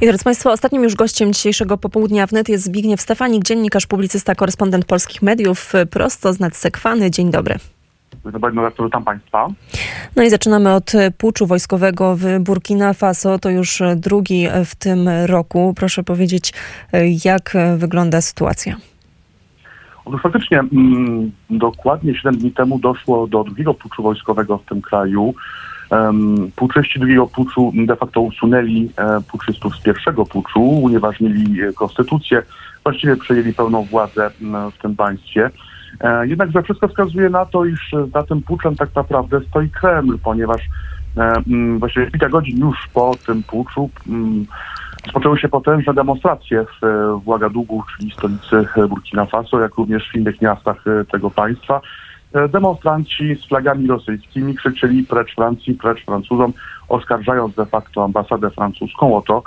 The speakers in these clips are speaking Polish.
I drodzy Państwo, ostatnim już gościem dzisiejszego popołudnia wnet jest Zbigniew Stefanik, dziennikarz, publicysta, korespondent polskich mediów, prosto z Nadsekwany. Dzień dobry. Dzień dobry, no, witam Państwa. No i zaczynamy od puczu wojskowego w Burkina Faso. To już drugi w tym roku. Proszę powiedzieć, jak wygląda sytuacja? Otóż faktycznie mm, dokładnie 7 dni temu doszło do drugiego puczu wojskowego w tym kraju. Um, puczyści drugiego puczu de facto usunęli e, puczystów z pierwszego puczu, unieważnili konstytucję, właściwie przejęli pełną władzę w tym państwie. E, jednakże wszystko wskazuje na to, iż za tym puczem tak naprawdę stoi Kreml, ponieważ e, właściwie kilka godzin już po tym puczu Rozpoczęły się potężne demonstracje w, w Ouagadougou, czyli stolicy Burkina Faso, jak również w innych miastach tego państwa. Demonstranci z flagami rosyjskimi krzyczyli precz Francji, precz Francuzom, oskarżając de facto ambasadę francuską o to,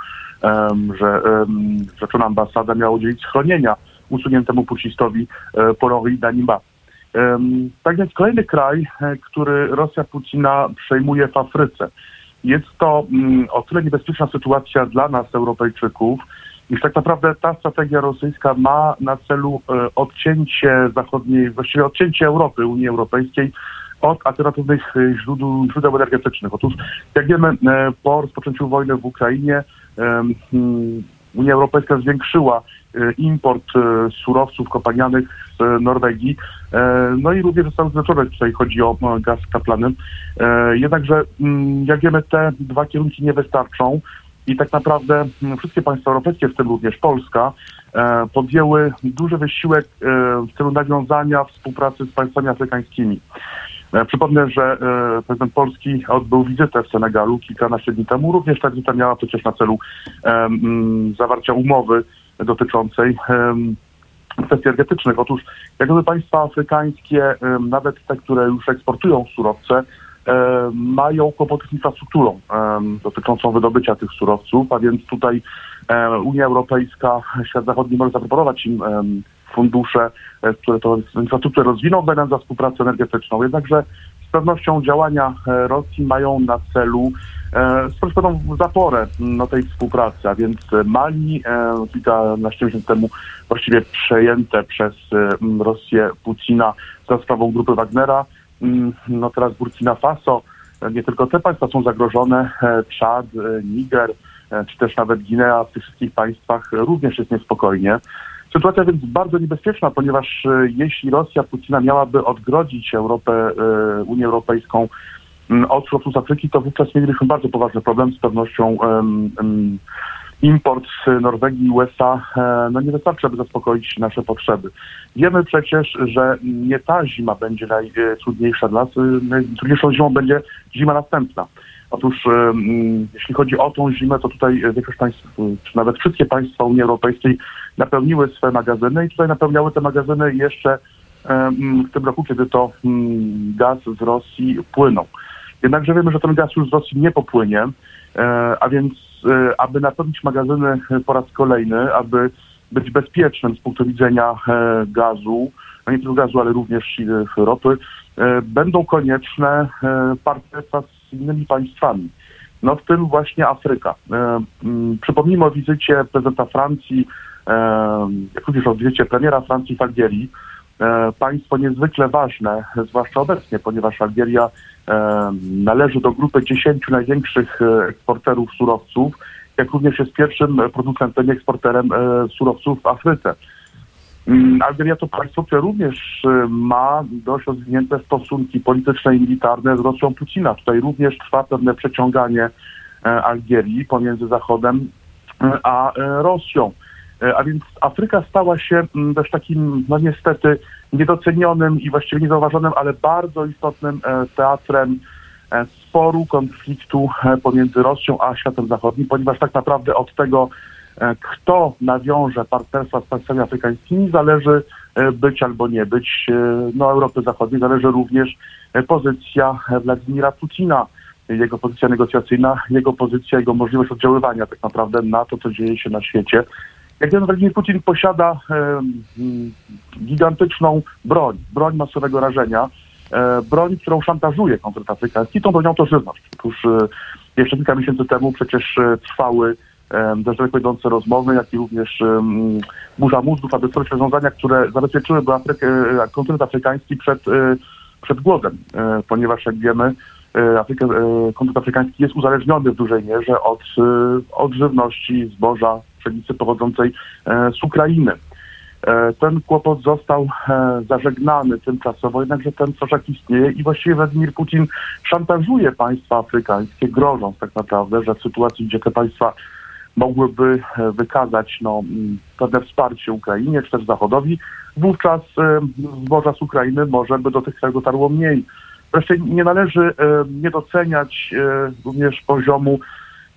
że rzeczona ambasada miała udzielić schronienia usuniętemu pucistowi e, Polowi Danimba. Tak więc kolejny kraj, e, który Rosja Putina przejmuje w Afryce. Jest to mm, o tyle niebezpieczna sytuacja dla nas, Europejczyków, iż tak naprawdę ta strategia rosyjska ma na celu e, odcięcie zachodniej, właściwie odcięcie Europy, Unii Europejskiej od alternatywnych e, źródeł, źródeł energetycznych. Otóż, jak wiemy, e, po rozpoczęciu wojny w Ukrainie Unia Europejska zwiększyła import surowców kopalnianych z Norwegii, no i również ze Stanów Zjednoczonych, tutaj chodzi o gaz kaplany. Jednakże, jak wiemy, te dwa kierunki nie wystarczą. I tak naprawdę mm, wszystkie państwa europejskie, w tym również Polska, e, podjęły duży wysiłek e, w celu nawiązania współpracy z państwami afrykańskimi. E, przypomnę, że prezydent Polski odbył wizytę w Senegalu kilkanaście dni temu. Również ta wizyta miała przecież na celu um, zawarcia umowy dotyczącej kwestii energetycznych. Otóż, jakby państwa afrykańskie, nawet te, które już eksportują surowce, mają kłopoty z infrastrukturą dotyczącą wydobycia tych surowców, a więc tutaj e, Unia Europejska, świat zachodni może zaproponować im fundusze, e, które to infrastrukturę rozwiną, będą za współpracę energetyczną. Jednakże z pewnością działania Rosji mają na celu stworzyć pewną zaporę na tej współpracy, a więc Mali kilkanaście miesięcy temu właściwie przejęte przez Rosję Putina za sprawą grupy Wagnera, Mm, no teraz Burkina Faso, e, nie tylko te państwa są zagrożone, e, Czad, e, Niger, czy też nawet Guinea, w tych wszystkich państwach również jest niespokojnie. Sytuacja więc bardzo niebezpieczna, ponieważ jeśli Rosja Putina miałaby odgrodzić Europę, Unię Europejską mm, od z Afryki, to wówczas mielibyśmy bardzo poważny problem z pewnością um, um, import z Norwegii i USA e, no nie wystarczy, aby zaspokoić nasze potrzeby. Wiemy przecież, że nie ta zima będzie najtrudniejsza dla nas, najtrudniejszą zimą będzie zima następna. Otóż e, jeśli chodzi o tą zimę, to tutaj większość państw, czy nawet wszystkie państwa Unii Europejskiej napełniły swoje magazyny i tutaj napełniały te magazyny jeszcze w tym roku, kiedy to gaz z Rosji płynął. Jednakże wiemy, że ten gaz już z Rosji nie popłynie, e, a więc E, aby napełnić magazyny po raz kolejny, aby być bezpiecznym z punktu widzenia e, gazu, no nie tylko gazu, ale również ropy, będą konieczne partnerstwa z innymi państwami. No w tym właśnie Afryka. Przypomnijmy o wizycie prezydenta Francji, jak również o wizycie premiera Francji E, państwo niezwykle ważne, zwłaszcza obecnie, ponieważ Algieria e, należy do grupy dziesięciu największych e, eksporterów surowców, jak również jest pierwszym producentem i eksporterem surowców w Afryce. Mm, Algeria to państwo, które również ma dość rozwinięte stosunki polityczne i militarne z Rosją Putina. Tutaj również trwa pewne przeciąganie Algierii pomiędzy Zachodem a Rosją. E, a więc Afryka stała się mm, też takim, no niestety, niedocenionym i właściwie niezauważonym, ale bardzo istotnym e, teatrem e, sporu, konfliktu pomiędzy Rosją a światem zachodnim, ponieważ tak naprawdę od tego, kto nawiąże partnerstwa z państwami afrykańskimi, zależy być albo nie być no, Europy Zachodniej, zależy również pozycja Władimira Putina, jego pozycja negocjacyjna, jego pozycja, jego możliwość oddziaływania tak naprawdę na to, co dzieje się na świecie. Wiemy, Władimir Putin posiada gigantyczną broń, broń masowego rażenia, e, broń, którą szantażuje kontryt afrykański, tą bronią to żywność. Otóż e, jeszcze kilka miesięcy temu przecież e, trwały daleko idące rozmowy, jak i również um, burza mózgów, aby stworzyć rozwiązania, które zabezpieczyłyby Afrykę, kontynent afrykański przed, przed głodem, ponieważ jak wiemy, Afryka, kontynent afrykański jest uzależniony w dużej mierze od, od żywności, zboża, pszenicy pochodzącej z Ukrainy. E, ten kłopot został e, zażegnany tymczasowo, jednakże ten soczek istnieje i właściwie Władimir Putin szantażuje państwa afrykańskie, grożąc tak naprawdę, że w sytuacji, gdzie te państwa mogłyby e, wykazać no, pewne wsparcie Ukrainie czy też Zachodowi, wówczas zboża z Ukrainy może by do tych krajów dotarło mniej. Wreszcie nie należy nie doceniać również poziomu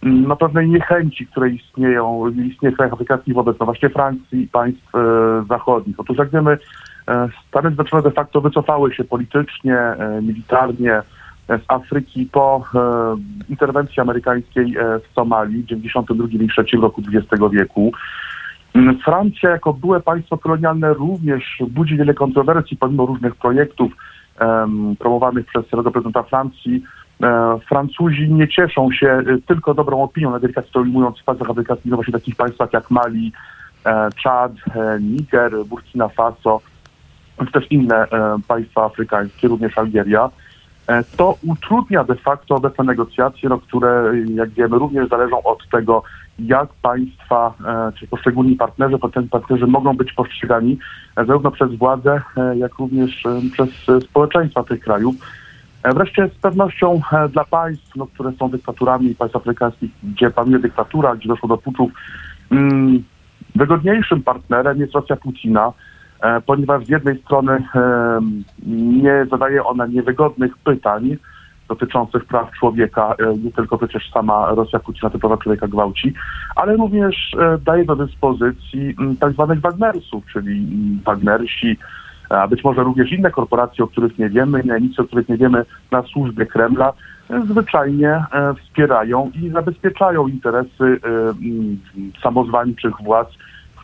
na pewnej niechęci, które istnieją, istnieje w krajach afrykańskich wobec no właśnie Francji i państw e, zachodnich. Otóż jak wiemy, e, Stany Zjednoczone de facto wycofały się politycznie, e, militarnie e, z Afryki po e, interwencji amerykańskiej e, w Somalii w 1992 i 1993 roku XX wieku. Mm, Francja jako byłe państwo kolonialne również budzi wiele kontrowersji pomimo różnych projektów promowanych przez prezydenta Francji Francuzi nie cieszą się e, tylko dobrą opinią, na delikatnie to ujmując w afrykańskich, no właśnie takich państwach jak Mali, e, Czad, Niger, Burkina Faso, czy też inne państwa afrykańskie, również Algieria. To utrudnia de facto obecne negocjacje, no, które, jak wiemy, również zależą od tego, jak państwa, czy poszczególni partnerzy, potencjalni partnerzy mogą być postrzegani zarówno przez władze, jak również przez społeczeństwa tych krajów. E, wreszcie z pewnością e, dla państw, no, które są dyktaturami, państw afrykańskich, gdzie panuje dyktatura, gdzie doszło do puczów, mm, wygodniejszym partnerem jest Rosja Putina, e, ponieważ z jednej strony e, nie zadaje ona niewygodnych pytań dotyczących praw człowieka, e, nie tylko przecież sama Rosja Putina te prawa człowieka gwałci, ale również e, daje do dyspozycji m, tak zwanych Wagnersów, czyli m, Wagnersi, a być może również inne korporacje, o których nie wiemy, najemnicy, o których nie wiemy na służbie Kremla, e, zwyczajnie e, wspierają i zabezpieczają interesy e, samozwańczych władz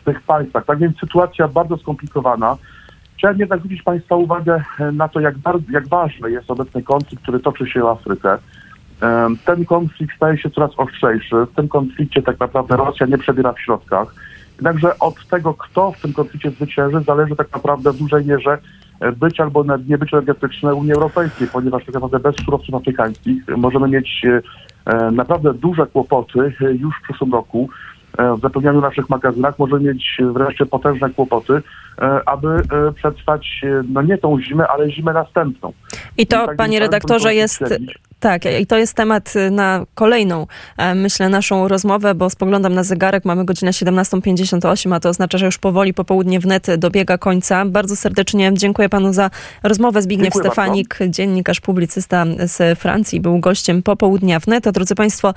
w tych państwach. Tak więc sytuacja bardzo skomplikowana. Chciałem jednak zwrócić Państwa uwagę na to, jak, bardzo, jak ważny jest obecny konflikt, który toczy się w Afryce. Ten konflikt staje się coraz ostrzejszy. W tym konflikcie tak naprawdę Rosja nie przebiera w środkach. Jednakże od tego, kto w tym konflikcie zwycięży, zależy tak naprawdę w dużej mierze e, być albo nie być energetyczne Unii Europejskiej, ponieważ tak naprawdę bez surowców afrykańskich możemy mieć e, e, naprawdę duże kłopoty już w przyszłym roku w zapewnianiu naszych magazynach możemy mieć wreszcie potężne kłopoty, aby przetrwać no nie tą zimę, ale zimę następną. I to, I tak panie redaktorze, jest. Tak, i to jest temat y, na kolejną, e, myślę, naszą rozmowę, bo spoglądam na zegarek, mamy godzinę 17.58, a to oznacza, że już powoli popołudnie wnet dobiega końca. Bardzo serdecznie dziękuję panu za rozmowę. Zbigniew dziękuję Stefanik, bardzo. dziennikarz, publicysta z Francji, był gościem popołudnia wnet. A drodzy państwo,